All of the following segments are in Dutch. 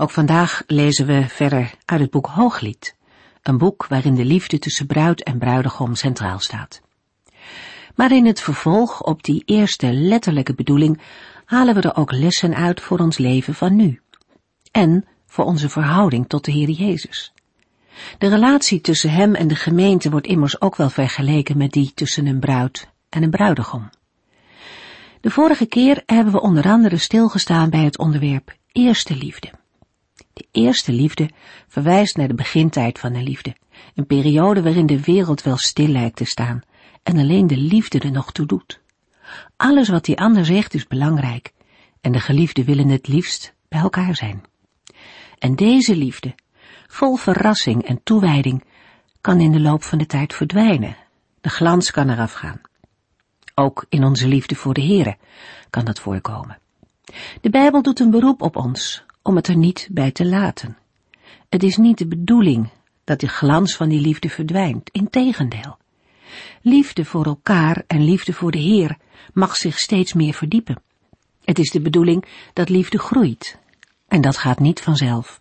Ook vandaag lezen we verder uit het boek Hooglied, een boek waarin de liefde tussen bruid en bruidegom centraal staat. Maar in het vervolg op die eerste letterlijke bedoeling halen we er ook lessen uit voor ons leven van nu. En voor onze verhouding tot de Heer Jezus. De relatie tussen hem en de gemeente wordt immers ook wel vergeleken met die tussen een bruid en een bruidegom. De vorige keer hebben we onder andere stilgestaan bij het onderwerp eerste liefde. De eerste liefde verwijst naar de begintijd van de liefde, een periode waarin de wereld wel stil lijkt te staan en alleen de liefde er nog toe doet. Alles wat die ander zegt is belangrijk en de geliefden willen het liefst bij elkaar zijn. En deze liefde, vol verrassing en toewijding, kan in de loop van de tijd verdwijnen. De glans kan eraf gaan. Ook in onze liefde voor de Here kan dat voorkomen. De Bijbel doet een beroep op ons om het er niet bij te laten. Het is niet de bedoeling dat de glans van die liefde verdwijnt, integendeel. Liefde voor elkaar en liefde voor de Heer mag zich steeds meer verdiepen. Het is de bedoeling dat liefde groeit. En dat gaat niet vanzelf.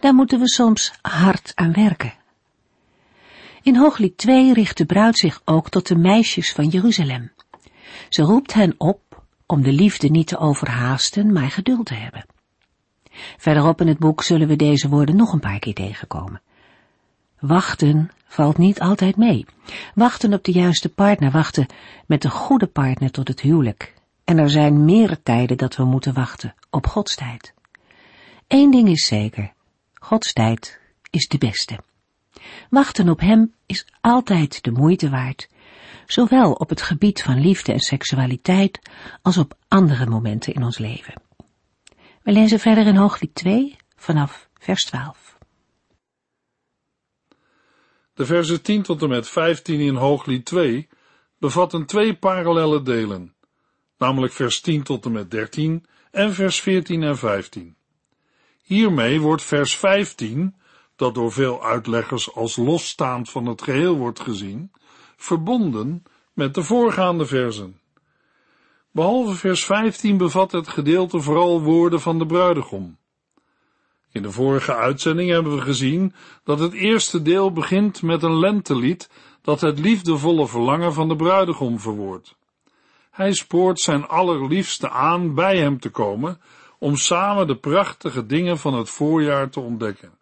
Daar moeten we soms hard aan werken. In Hooglied 2 richt de bruid zich ook tot de meisjes van Jeruzalem. Ze roept hen op om de liefde niet te overhaasten, maar geduld te hebben. Verderop in het boek zullen we deze woorden nog een paar keer tegenkomen. Wachten valt niet altijd mee. Wachten op de juiste partner, wachten met de goede partner tot het huwelijk. En er zijn meerdere tijden dat we moeten wachten op Gods tijd. Eén ding is zeker, Gods tijd is de beste. Wachten op Hem is altijd de moeite waard, zowel op het gebied van liefde en seksualiteit als op andere momenten in ons leven. We lezen verder in Hooglied 2 vanaf vers 12. De versen 10 tot en met 15 in Hooglied 2 bevatten twee parallelle delen, namelijk vers 10 tot en met 13 en vers 14 en 15. Hiermee wordt vers 15, dat door veel uitleggers als losstaand van het geheel wordt gezien, verbonden met de voorgaande versen. Behalve vers 15 bevat het gedeelte vooral woorden van de bruidegom. In de vorige uitzending hebben we gezien dat het eerste deel begint met een lentelied dat het liefdevolle verlangen van de bruidegom verwoordt. Hij spoort zijn allerliefste aan bij hem te komen om samen de prachtige dingen van het voorjaar te ontdekken.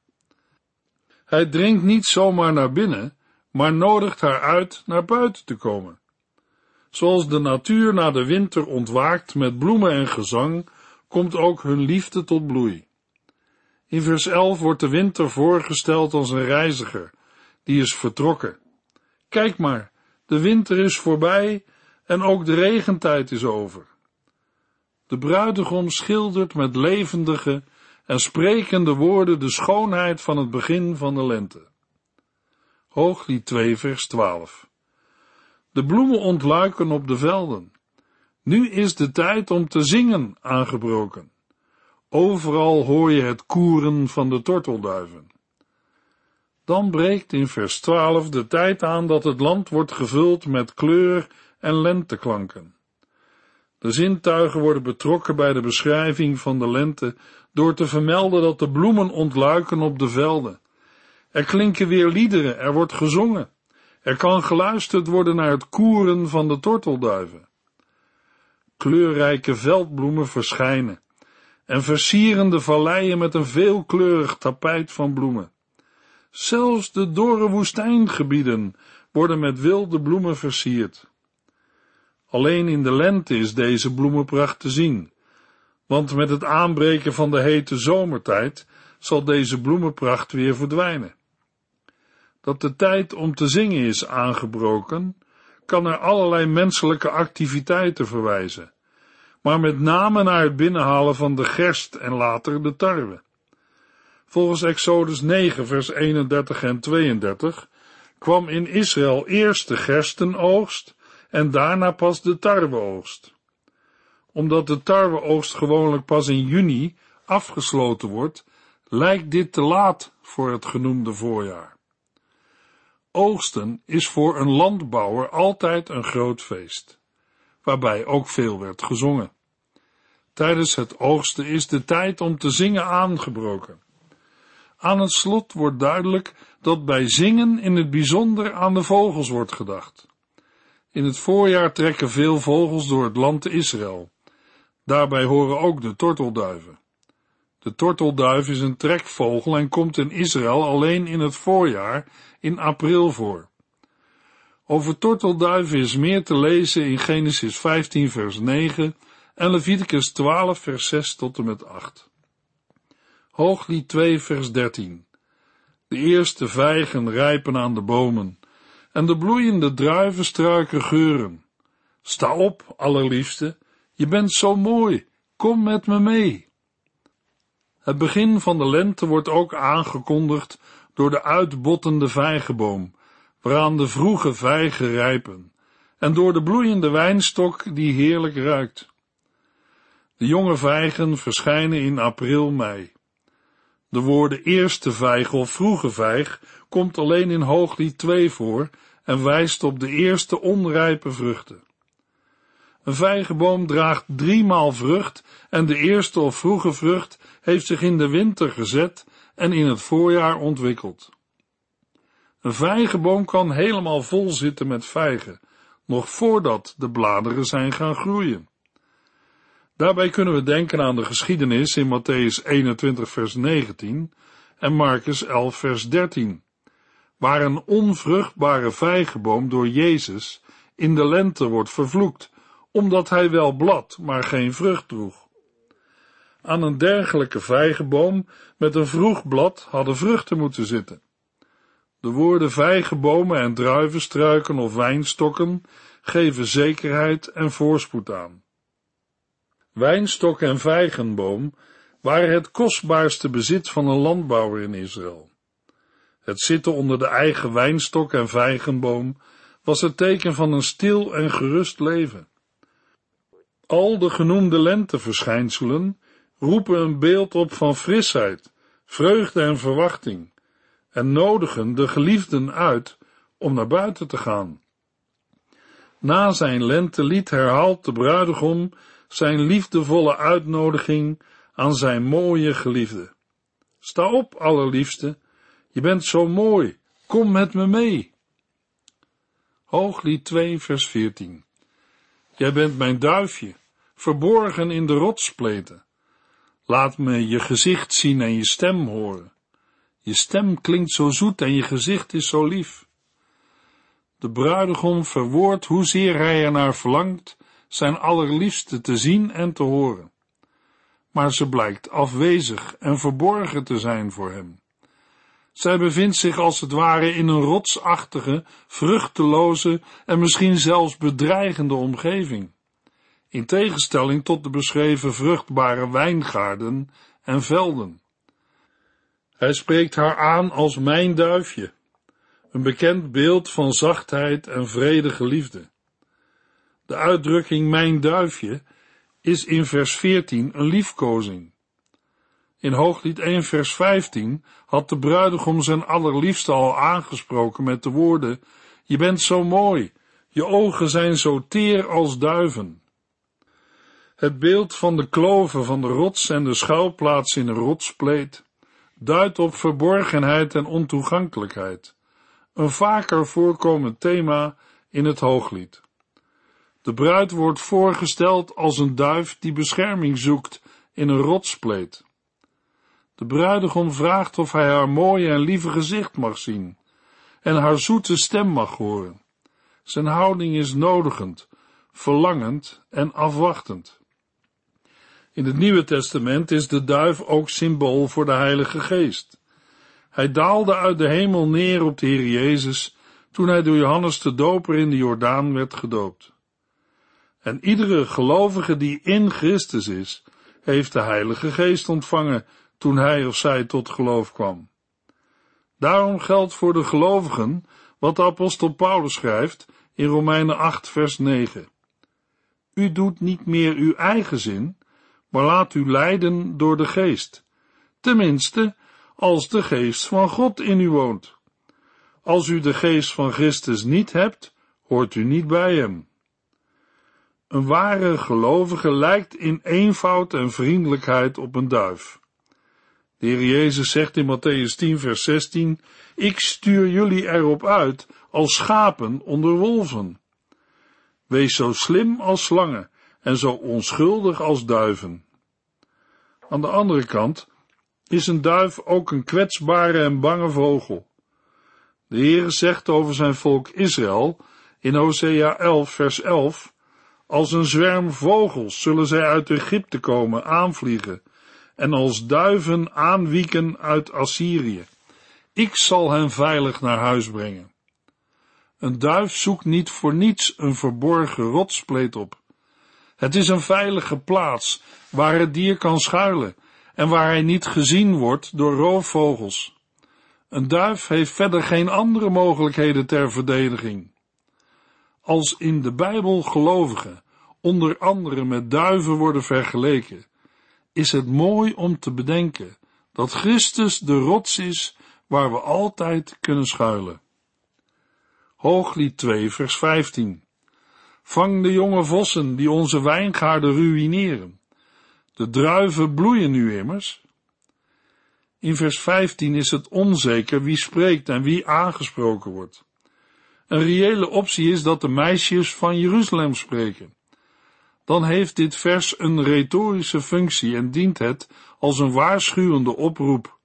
Hij dringt niet zomaar naar binnen, maar nodigt haar uit naar buiten te komen. Zoals de natuur na de winter ontwaakt met bloemen en gezang, komt ook hun liefde tot bloei. In vers 11 wordt de winter voorgesteld als een reiziger, die is vertrokken. Kijk maar, de winter is voorbij en ook de regentijd is over. De bruidegom schildert met levendige en sprekende woorden de schoonheid van het begin van de lente. Hooglied 2 vers 12 De bloemen ontluiken op de velden. Nu is de tijd om te zingen aangebroken. Overal hoor je het koeren van de tortelduiven. Dan breekt in vers 12 de tijd aan dat het land wordt gevuld met kleur en lenteklanken. De zintuigen worden betrokken bij de beschrijving van de lente door te vermelden dat de bloemen ontluiken op de velden. Er klinken weer liederen, er wordt gezongen. Er kan geluisterd worden naar het koeren van de tortelduiven. Kleurrijke veldbloemen verschijnen en versieren de valleien met een veelkleurig tapijt van bloemen. Zelfs de dorre woestijngebieden worden met wilde bloemen versierd. Alleen in de lente is deze bloemenpracht te zien, want met het aanbreken van de hete zomertijd zal deze bloemenpracht weer verdwijnen. Dat de tijd om te zingen is aangebroken, kan naar allerlei menselijke activiteiten verwijzen, maar met name naar het binnenhalen van de gerst en later de tarwe. Volgens Exodus 9, vers 31 en 32 kwam in Israël eerst de gerstenoogst en daarna pas de tarweoogst. Omdat de tarweoogst gewoonlijk pas in juni afgesloten wordt, lijkt dit te laat voor het genoemde voorjaar. Oogsten is voor een landbouwer altijd een groot feest, waarbij ook veel werd gezongen. Tijdens het oogsten is de tijd om te zingen aangebroken. Aan het slot wordt duidelijk dat bij zingen in het bijzonder aan de vogels wordt gedacht. In het voorjaar trekken veel vogels door het land Israël. Daarbij horen ook de tortelduiven. De tortelduif is een trekvogel en komt in Israël alleen in het voorjaar, in april voor. Over tortelduiven is meer te lezen in Genesis 15 vers 9 en Leviticus 12 vers 6 tot en met 8. Hooglied 2 vers 13. De eerste vijgen rijpen aan de bomen en de bloeiende druivenstruiken geuren. Sta op, allerliefste, je bent zo mooi, kom met me mee. Het begin van de lente wordt ook aangekondigd door de uitbottende vijgenboom, waaraan de vroege vijgen rijpen, en door de bloeiende wijnstok die heerlijk ruikt. De jonge vijgen verschijnen in april, mei. De woorden eerste vijg of vroege vijg komt alleen in Hooglied 2 voor en wijst op de eerste onrijpe vruchten. Een vijgenboom draagt driemaal vrucht en de eerste of vroege vrucht heeft zich in de winter gezet en in het voorjaar ontwikkeld. Een vijgenboom kan helemaal vol zitten met vijgen, nog voordat de bladeren zijn gaan groeien. Daarbij kunnen we denken aan de geschiedenis in Matthäus 21 vers 19 en Marcus 11 vers 13, waar een onvruchtbare vijgenboom door Jezus in de lente wordt vervloekt, omdat hij wel blad, maar geen vrucht droeg. Aan een dergelijke vijgenboom met een vroeg blad hadden vruchten moeten zitten. De woorden vijgenbomen en druivenstruiken of wijnstokken geven zekerheid en voorspoed aan. Wijnstok en vijgenboom waren het kostbaarste bezit van een landbouwer in Israël. Het zitten onder de eigen wijnstok en vijgenboom was het teken van een stil en gerust leven. Al de genoemde lenteverschijnselen roepen een beeld op van frisheid, vreugde en verwachting en nodigen de geliefden uit om naar buiten te gaan. Na zijn lentelied herhaalt de bruidegom zijn liefdevolle uitnodiging aan zijn mooie geliefde. Sta op, allerliefste, je bent zo mooi, kom met me mee. Hooglied 2, vers 14. Jij bent mijn duifje, verborgen in de rotsspleten. Laat me je gezicht zien en je stem horen. Je stem klinkt zo zoet en je gezicht is zo lief. De bruidegom verwoordt hoezeer hij ernaar verlangt zijn allerliefste te zien en te horen. Maar ze blijkt afwezig en verborgen te zijn voor hem. Zij bevindt zich als het ware in een rotsachtige, vruchteloze en misschien zelfs bedreigende omgeving, in tegenstelling tot de beschreven vruchtbare wijngaarden en velden. Hij spreekt haar aan als mijn duifje, een bekend beeld van zachtheid en vredige liefde. De uitdrukking mijn duifje is in vers 14 een liefkozing. In Hooglied 1 vers 15 had de bruidegom zijn allerliefste al aangesproken met de woorden, je bent zo mooi, je ogen zijn zo teer als duiven. Het beeld van de kloven van de rots en de schuilplaats in een rotspleet duidt op verborgenheid en ontoegankelijkheid, een vaker voorkomend thema in het Hooglied. De bruid wordt voorgesteld als een duif die bescherming zoekt in een rotspleet. De bruidegom vraagt of hij haar mooie en lieve gezicht mag zien en haar zoete stem mag horen. Zijn houding is nodigend, verlangend en afwachtend. In het Nieuwe Testament is de duif ook symbool voor de Heilige Geest. Hij daalde uit de hemel neer op de Heer Jezus toen hij door Johannes de Doper in de Jordaan werd gedoopt. En iedere gelovige die in Christus is, heeft de Heilige Geest ontvangen toen hij of zij tot geloof kwam. Daarom geldt voor de gelovigen wat de apostel Paulus schrijft in Romeinen 8 vers 9. U doet niet meer uw eigen zin, maar laat u leiden door de geest. Tenminste, als de geest van God in u woont. Als u de geest van Christus niet hebt, hoort u niet bij hem. Een ware gelovige lijkt in eenvoud en vriendelijkheid op een duif. De Heer Jezus zegt in Matthäus 10 vers 16, ik stuur jullie erop uit als schapen onder wolven. Wees zo slim als slangen en zo onschuldig als duiven. Aan de andere kant is een duif ook een kwetsbare en bange vogel. De Heere zegt over zijn volk Israël in Hosea 11 vers 11, als een zwerm vogels zullen zij uit Egypte komen aanvliegen en als duiven aanwieken uit Assyrië. Ik zal hen veilig naar huis brengen. Een duif zoekt niet voor niets een verborgen rotspleet op. Het is een veilige plaats waar het dier kan schuilen en waar hij niet gezien wordt door roofvogels. Een duif heeft verder geen andere mogelijkheden ter verdediging. Als in de Bijbel gelovigen onder andere met duiven worden vergeleken, is het mooi om te bedenken dat Christus de rots is waar we altijd kunnen schuilen. Hooglied 2 vers 15 Vang de jonge vossen die onze wijngaarden ruïneren. De druiven bloeien nu immers. In vers 15 is het onzeker wie spreekt en wie aangesproken wordt. Een reële optie is dat de meisjes van Jeruzalem spreken. Dan heeft dit vers een retorische functie en dient het als een waarschuwende oproep.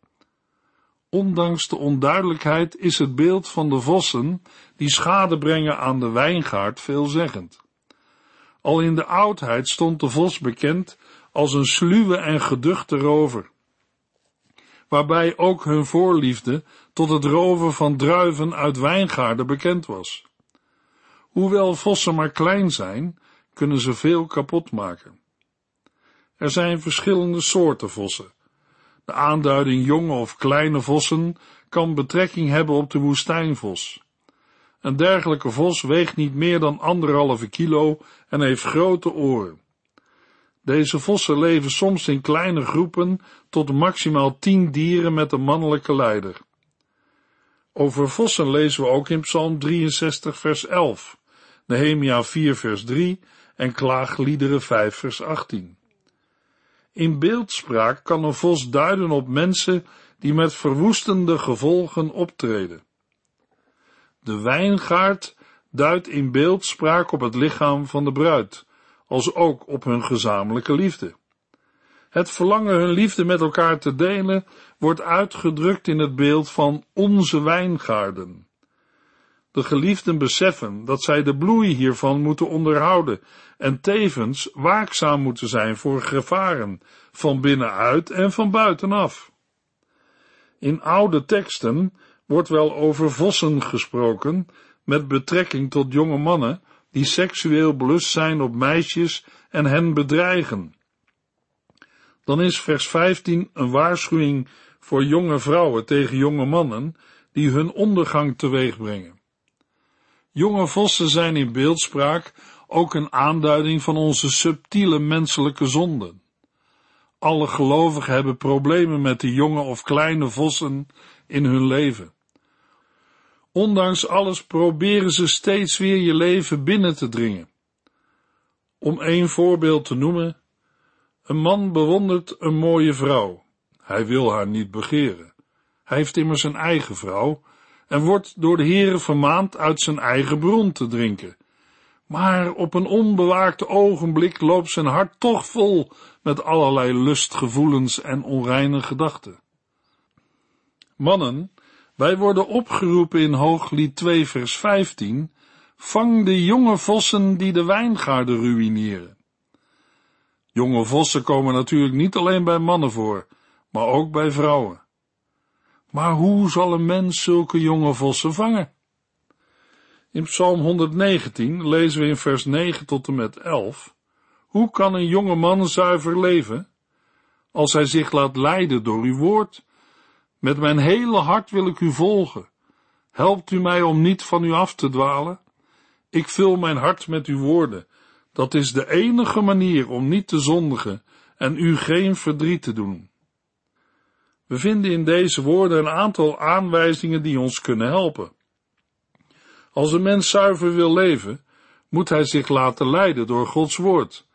Ondanks de onduidelijkheid is het beeld van de vossen die schade brengen aan de wijngaard veelzeggend. Al in de oudheid stond de vos bekend als een sluwe en geduchte rover, waarbij ook hun voorliefde tot het roven van druiven uit wijngaarden bekend was. Hoewel vossen maar klein zijn, kunnen ze veel kapot maken. Er zijn verschillende soorten vossen. De aanduiding jonge of kleine vossen kan betrekking hebben op de woestijnvos. Een dergelijke vos weegt niet meer dan anderhalve kilo en heeft grote oren. Deze vossen leven soms in kleine groepen tot maximaal tien dieren met een mannelijke leider. Over vossen lezen we ook in Psalm 63 vers 11, Nehemia 4 vers 3 en Klaagliederen 5 vers 18. In beeldspraak kan een vos duiden op mensen die met verwoestende gevolgen optreden. De wijngaard duidt in beeldspraak op het lichaam van de bruid, als ook op hun gezamenlijke liefde. Het verlangen hun liefde met elkaar te delen wordt uitgedrukt in het beeld van onze wijngaarden. De geliefden beseffen dat zij de bloei hiervan moeten onderhouden en tevens waakzaam moeten zijn voor gevaren van binnenuit en van buitenaf. In oude teksten wordt wel over vossen gesproken met betrekking tot jonge mannen die seksueel belust zijn op meisjes en hen bedreigen. Dan is vers 15 een waarschuwing voor jonge vrouwen tegen jonge mannen die hun ondergang teweeg brengen. Jonge vossen zijn in beeldspraak ook een aanduiding van onze subtiele menselijke zonden. Alle gelovigen hebben problemen met de jonge of kleine vossen in hun leven. Ondanks alles proberen ze steeds weer je leven binnen te dringen. Om één voorbeeld te noemen, een man bewondert een mooie vrouw. Hij wil haar niet begeren. Hij heeft immers een eigen vrouw en wordt door de heren vermaand uit zijn eigen bron te drinken. Maar op een onbewaakte ogenblik loopt zijn hart toch vol met allerlei lustgevoelens en onreine gedachten. Mannen, wij worden opgeroepen in Hooglied 2 vers 15, vang de jonge vossen die de wijngaarden ruïneren. Jonge vossen komen natuurlijk niet alleen bij mannen voor, maar ook bij vrouwen. Maar hoe zal een mens zulke jonge vossen vangen? In Psalm 119 lezen we in vers 9 tot en met 11, hoe kan een jonge man zuiver leven? als hij zich laat leiden door uw woord. Met mijn hele hart wil ik u volgen. Helpt u mij om niet van u af te dwalen? Ik vul mijn hart met uw woorden. Dat is de enige manier om niet te zondigen en u geen verdriet te doen. We vinden in deze woorden een aantal aanwijzingen die ons kunnen helpen. Als een mens zuiver wil leven, moet hij zich laten leiden door Gods woord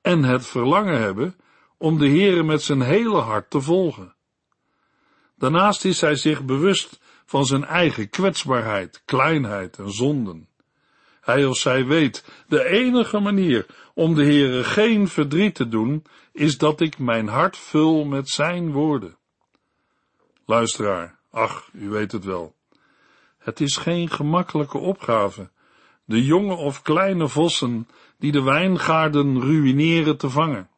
en het verlangen hebben om de Heere met zijn hele hart te volgen. Daarnaast is hij zich bewust van zijn eigen kwetsbaarheid, kleinheid en zonden. Hij of zij weet, de enige manier om de Heere geen verdriet te doen, is dat ik mijn hart vul met zijn woorden. Luisteraar, ach, u weet het wel. Het is geen gemakkelijke opgave, de jonge of kleine vossen die de wijngaarden ruïneren te vangen.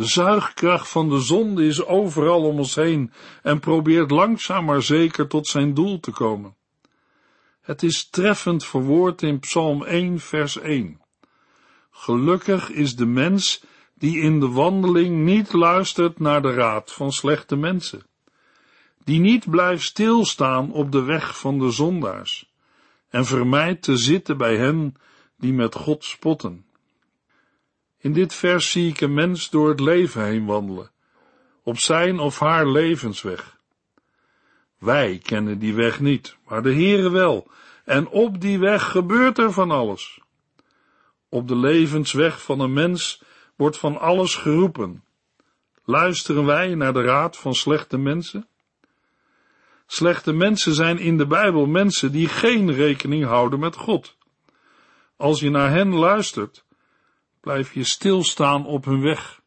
De zuigkracht van de zonde is overal om ons heen en probeert langzaam maar zeker tot zijn doel te komen. Het is treffend verwoord in Psalm 1, vers 1. Gelukkig is de mens die in de wandeling niet luistert naar de raad van slechte mensen, die niet blijft stilstaan op de weg van de zondaars en vermijdt te zitten bij hen die met God spotten. In dit vers zie ik een mens door het leven heen wandelen, op zijn of haar levensweg. Wij kennen die weg niet, maar de Heere wel, en op die weg gebeurt er van alles. Op de levensweg van een mens wordt van alles geroepen. Luisteren wij naar de raad van slechte mensen? Slechte mensen zijn in de Bijbel mensen die geen rekening houden met God. Als je naar hen luistert, blijf je stilstaan op hun weg.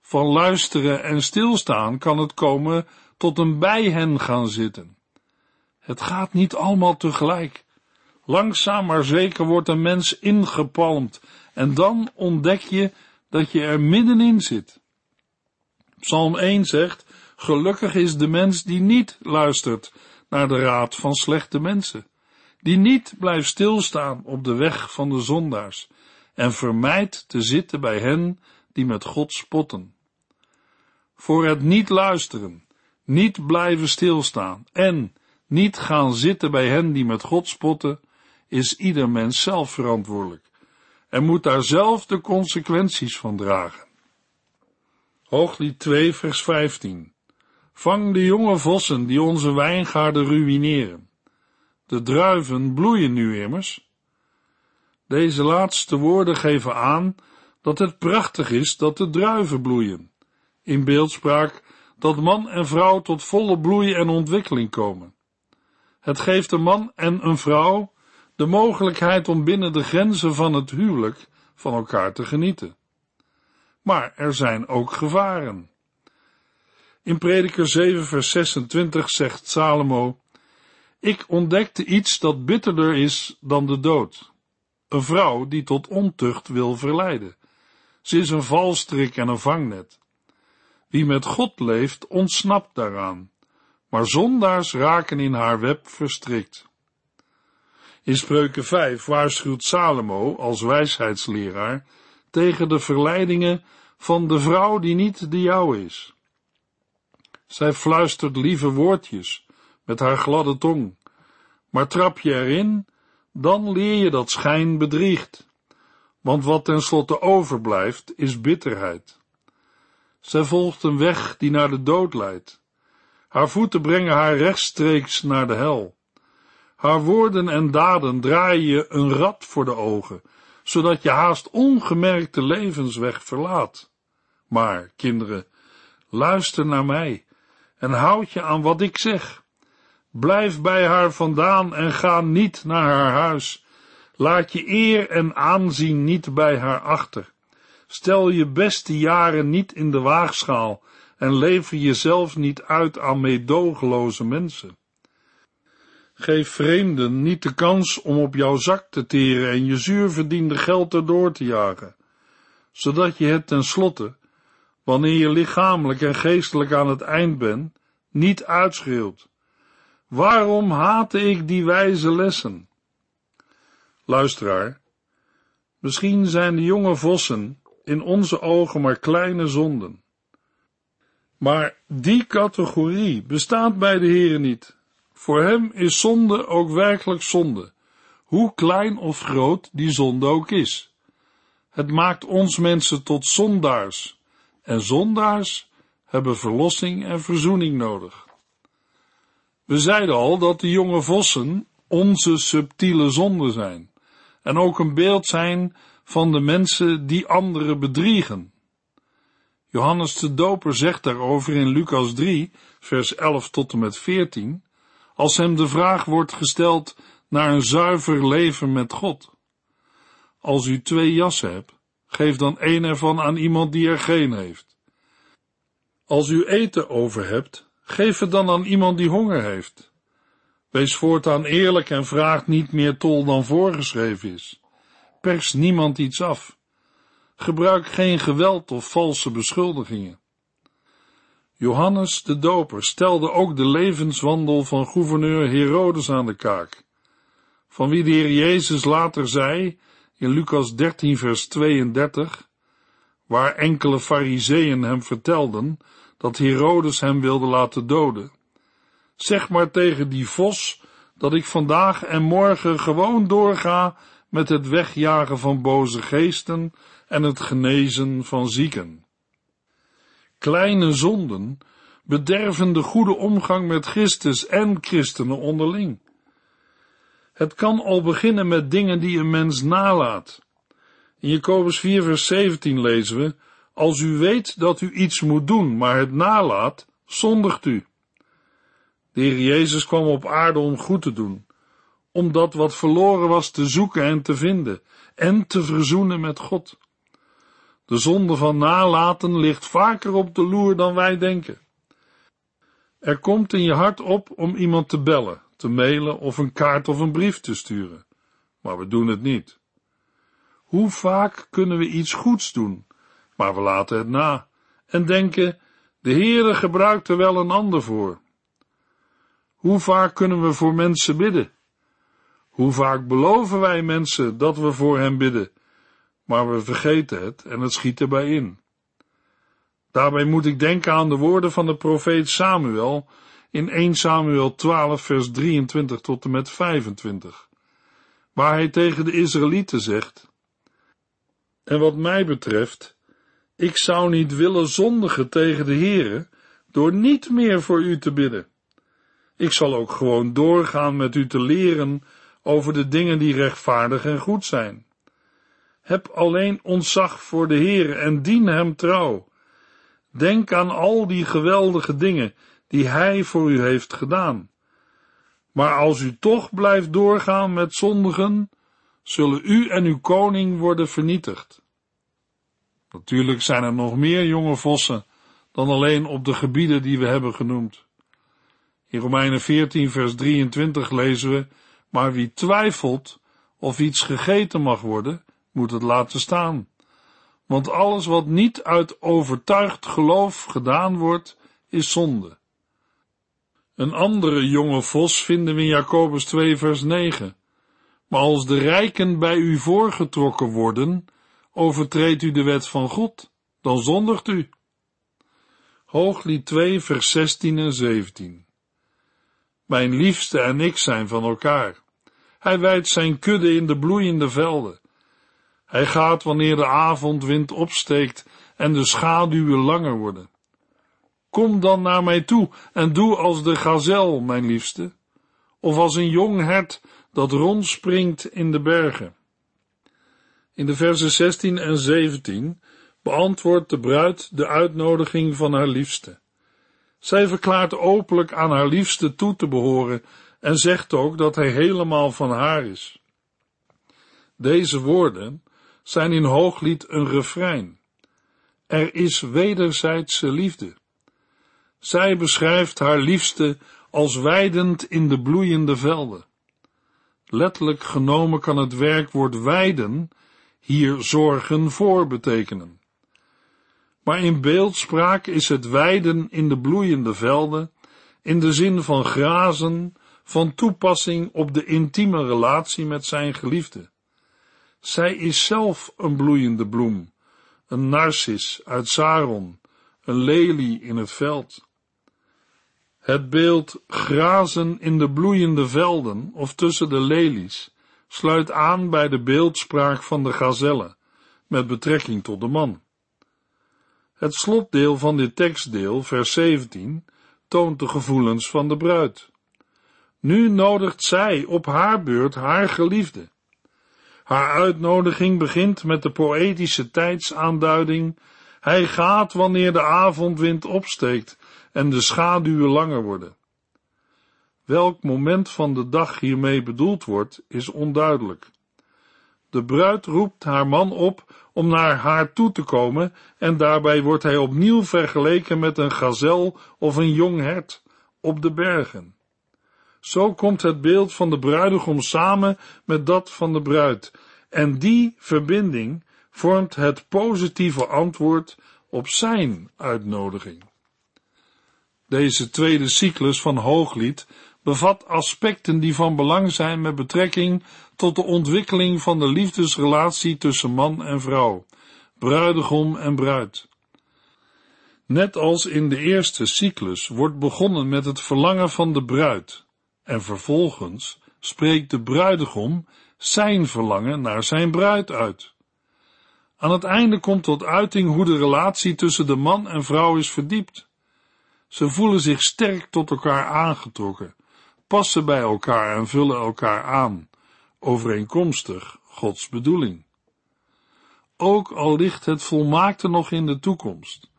Van luisteren en stilstaan kan het komen tot een bij hen gaan zitten. Het gaat niet allemaal tegelijk. Langzaam maar zeker wordt een mens ingepalmd en dan ontdek je dat je er middenin zit. Psalm 1 zegt, gelukkig is de mens die niet luistert naar de raad van slechte mensen, die niet blijft stilstaan op de weg van de zondaars en vermijdt te zitten bij hen die met God spotten. Voor het niet luisteren, niet blijven stilstaan en niet gaan zitten bij hen die met God spotten, is ieder mens zelf verantwoordelijk en moet daar zelf de consequenties van dragen. Hooglied 2 vers 15 Vang de jonge vossen die onze wijngaarden ruïneren. De druiven bloeien nu immers. Deze laatste woorden geven aan dat het prachtig is dat de druiven bloeien. In beeldspraak dat man en vrouw tot volle bloei en ontwikkeling komen. Het geeft een man en een vrouw de mogelijkheid om binnen de grenzen van het huwelijk van elkaar te genieten. Maar er zijn ook gevaren. In Prediker 7 vers 26 zegt Salomo, Ik ontdekte iets dat bitterder is dan de dood. Een vrouw die tot ontucht wil verleiden. Ze is een valstrik en een vangnet. Wie met God leeft, ontsnapt daaraan, maar zondaars raken in haar web verstrikt. In Spreuken 5 waarschuwt Salomo als wijsheidsleraar tegen de verleidingen van de vrouw die niet de jouwe is. Zij fluistert lieve woordjes met haar gladde tong, maar trap je erin, dan leer je dat schijn bedriegt, want wat tenslotte overblijft is bitterheid. Zij volgt een weg die naar de dood leidt. Haar voeten brengen haar rechtstreeks naar de hel. Haar woorden en daden draaien je een rad voor de ogen, zodat je haast ongemerkt de levensweg verlaat. Maar, kinderen, luister naar mij en houd je aan wat ik zeg. Blijf bij haar vandaan en ga niet naar haar huis. Laat je eer en aanzien niet bij haar achter. Stel je beste jaren niet in de waagschaal en lever jezelf niet uit aan meedogenloze mensen. Geef vreemden niet de kans om op jouw zak te teren en je zuur verdiende geld erdoor te jagen, zodat je het tenslotte, wanneer je lichamelijk en geestelijk aan het eind bent, niet uitschreeuwt. Waarom haatte ik die wijze lessen? Luisteraar, misschien zijn de jonge vossen in onze ogen maar kleine zonden, Maar die categorie bestaat bij de Heer niet. Voor hem is zonde ook werkelijk zonde, hoe klein of groot die zonde ook is. Het maakt ons mensen tot zondaars, en zondaars hebben verlossing en verzoening nodig. We zeiden al dat de jonge vossen onze subtiele zonden zijn, en ook een beeld zijn van de mensen die anderen bedriegen. Johannes de Doper zegt daarover in Lucas 3, vers 11 tot en met 14, als hem de vraag wordt gesteld naar een zuiver leven met God. Als u twee jassen hebt, geef dan één ervan aan iemand die er geen heeft. Als u eten over hebt, geef het dan aan iemand die honger heeft. Wees voortaan eerlijk en vraag niet meer tol dan voorgeschreven is. Pers niemand iets af. Gebruik geen geweld of valse beschuldigingen. Johannes de Doper stelde ook de levenswandel van gouverneur Herodes aan de kaak, van wie de Heer Jezus later zei in Lucas 13 vers 32, waar enkele fariseeën hem vertelden dat Herodes hem wilde laten doden. Zeg maar tegen die vos dat ik vandaag en morgen gewoon doorga met het wegjagen van boze geesten en het genezen van zieken. Kleine zonden bederven de goede omgang met Christus en christenen onderling. Het kan al beginnen met dingen die een mens nalaat. In Jacobus 4 vers 17 lezen we, als u weet dat u iets moet doen, maar het nalaat, zondigt u. De Heer Jezus kwam op aarde om goed te doen, om dat wat verloren was te zoeken en te vinden, en te verzoenen met God. De zonde van nalaten ligt vaker op de loer dan wij denken. Er komt in je hart op om iemand te bellen, te mailen of een kaart of een brief te sturen, maar we doen het niet. Hoe vaak kunnen we iets goeds doen, maar we laten het na en denken, de Heere gebruikt er wel een ander voor. Hoe vaak kunnen we voor mensen bidden? Hoe vaak beloven wij mensen dat we voor hen bidden, maar we vergeten het en het schiet erbij in. Daarbij moet ik denken aan de woorden van de profeet Samuel in 1 Samuel 12 vers 23 tot en met 25, waar hij tegen de Israëlieten zegt, En wat mij betreft, ik zou niet willen zondigen tegen de Heere door niet meer voor u te bidden. Ik zal ook gewoon doorgaan met u te leren over de dingen die rechtvaardig en goed zijn. Heb alleen ontzag voor de Heer en dien hem trouw. Denk aan al die geweldige dingen die hij voor u heeft gedaan. Maar als u toch blijft doorgaan met zondigen, zullen u en uw koning worden vernietigd. Natuurlijk zijn er nog meer jonge vossen dan alleen op de gebieden die we hebben genoemd. In Romeinen 14 vers 23 lezen we, maar wie twijfelt of iets gegeten mag worden, moet het laten staan. Want alles wat niet uit overtuigd geloof gedaan wordt, is zonde. Een andere jonge vos vinden we in Jacobus 2 vers 9. Maar als de rijken bij u voorgetrokken worden, overtreedt u de wet van God, dan zondigt u. Hooglied 2 vers 16 en 17. Mijn liefste en ik zijn van elkaar. Hij wijdt zijn kudde in de bloeiende velden. Hij gaat wanneer de avondwind opsteekt en de schaduwen langer worden. Kom dan naar mij toe en doe als de gazel, mijn liefste, of als een jong hert dat rondspringt in de bergen. In de versen 16 en 17 beantwoordt de bruid de uitnodiging van haar liefste. Zij verklaart openlijk aan haar liefste toe te behoren en zegt ook dat hij helemaal van haar is. Deze woorden zijn in hooglied een refrein. Er is wederzijdse liefde. Zij beschrijft haar liefste als weidend in de bloeiende velden. Letterlijk genomen kan het werkwoord weiden hier zorgen voor betekenen. Maar in beeldspraak is het weiden in de bloeiende velden in de zin van grazen, van toepassing op de intieme relatie met zijn geliefde. Zij is zelf een bloeiende bloem, een narcis uit Saron, een lelie in het veld. Het beeld grazen in de bloeiende velden of tussen de lelies sluit aan bij de beeldspraak van de gazelle met betrekking tot de man. Het slotdeel van dit tekstdeel, vers 17, toont de gevoelens van de bruid. Nu nodigt zij op haar beurt haar geliefde. Haar uitnodiging begint met de poëtische tijdsaanduiding. Hij gaat wanneer de avondwind opsteekt en de schaduwen langer worden. Welk moment van de dag hiermee bedoeld wordt, is onduidelijk. De bruid roept haar man op om naar haar toe te komen en daarbij wordt hij opnieuw vergeleken met een gazel of een jong hert op de bergen. Zo komt het beeld van de bruidegom samen met dat van de bruid en die verbinding vormt het positieve antwoord op zijn uitnodiging. Deze tweede cyclus van Hooglied bevat aspecten die van belang zijn met betrekking tot de ontwikkeling van de liefdesrelatie tussen man en vrouw, bruidegom en bruid. Net als in de eerste cyclus wordt begonnen met het verlangen van de bruid, en vervolgens spreekt de bruidegom zijn verlangen naar zijn bruid uit. Aan het einde komt tot uiting hoe de relatie tussen de man en vrouw is verdiept. Ze voelen zich sterk tot elkaar aangetrokken, passen bij elkaar en vullen elkaar aan, overeenkomstig Gods bedoeling. Ook al ligt het volmaakte nog in de toekomst.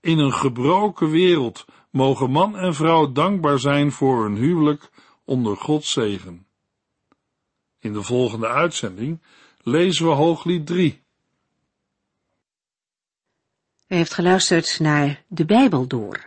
In een gebroken wereld mogen man en vrouw dankbaar zijn voor hun huwelijk onder Gods zegen. In de volgende uitzending lezen we Hooglied 3. U heeft geluisterd naar De Bijbel Door,